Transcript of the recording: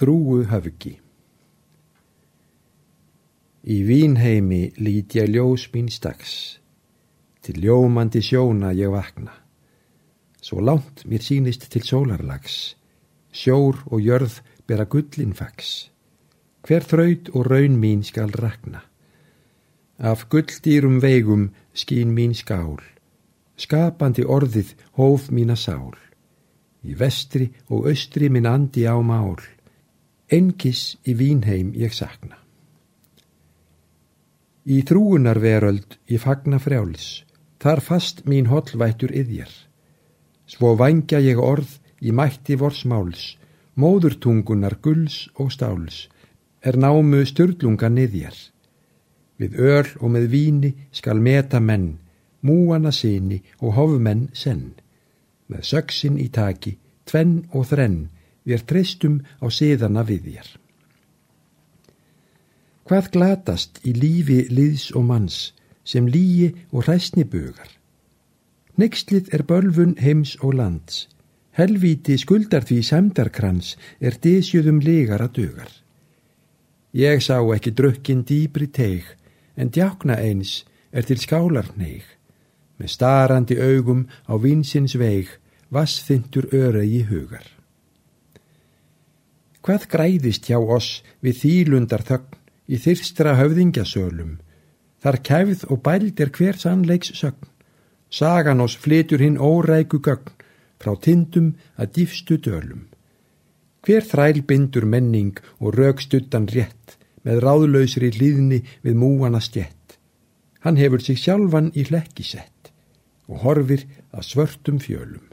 Þrúu höfgi Í vínheimi lít ég ljós mín stags, til ljómandi sjóna ég vakna. Svo lánt mér sínist til sólarlags, sjór og jörð bera gullin fags. Hver þraut og raun mín skal rakna. Af gulldýrum veigum skín mín skál, skapandi orðið hóf mína sál. Í vestri og austri minn andi á mál, engis í vínheim ég sakna. Í þrúunarveröld ég fagna frjáls, þar fast mín hollvættur yðjar. Svo vangja ég orð í mætti vors máls, móðurtungunar gulls og stáls, er námu störlunga niðjar. Við öl og með víni skal meta menn, múana síni og hofmenn senn. Með söksin í taki, tvenn og þrenn, við treystum á síðana viðjar. Hvað glatast í lífi liðs og manns sem líi og hræstni bugar? Nextlið er bölfun heims og lands. Helvíti skuldar því semdarkrans er disjöðum legar að dugar. Ég sá ekki drukkin dýbri teig, en djákna eins er til skálar neig. Með starandi augum á vinsins veig, vassþyndur öregi hugar. Hvað græðist hjá oss við þýlundar þögn í þyrstra höfðingjasölum. Þar kæfð og bæld er hver sannleiks sögn. Sagan oss flytur hinn óræku gögn frá tindum að dýfstu dölum. Hver þræl bindur menning og raukstuttan rétt með ráðlausri hlýðni við múana stjett. Hann hefur sig sjálfan í hlekki sett og horfir að svörtum fjölum.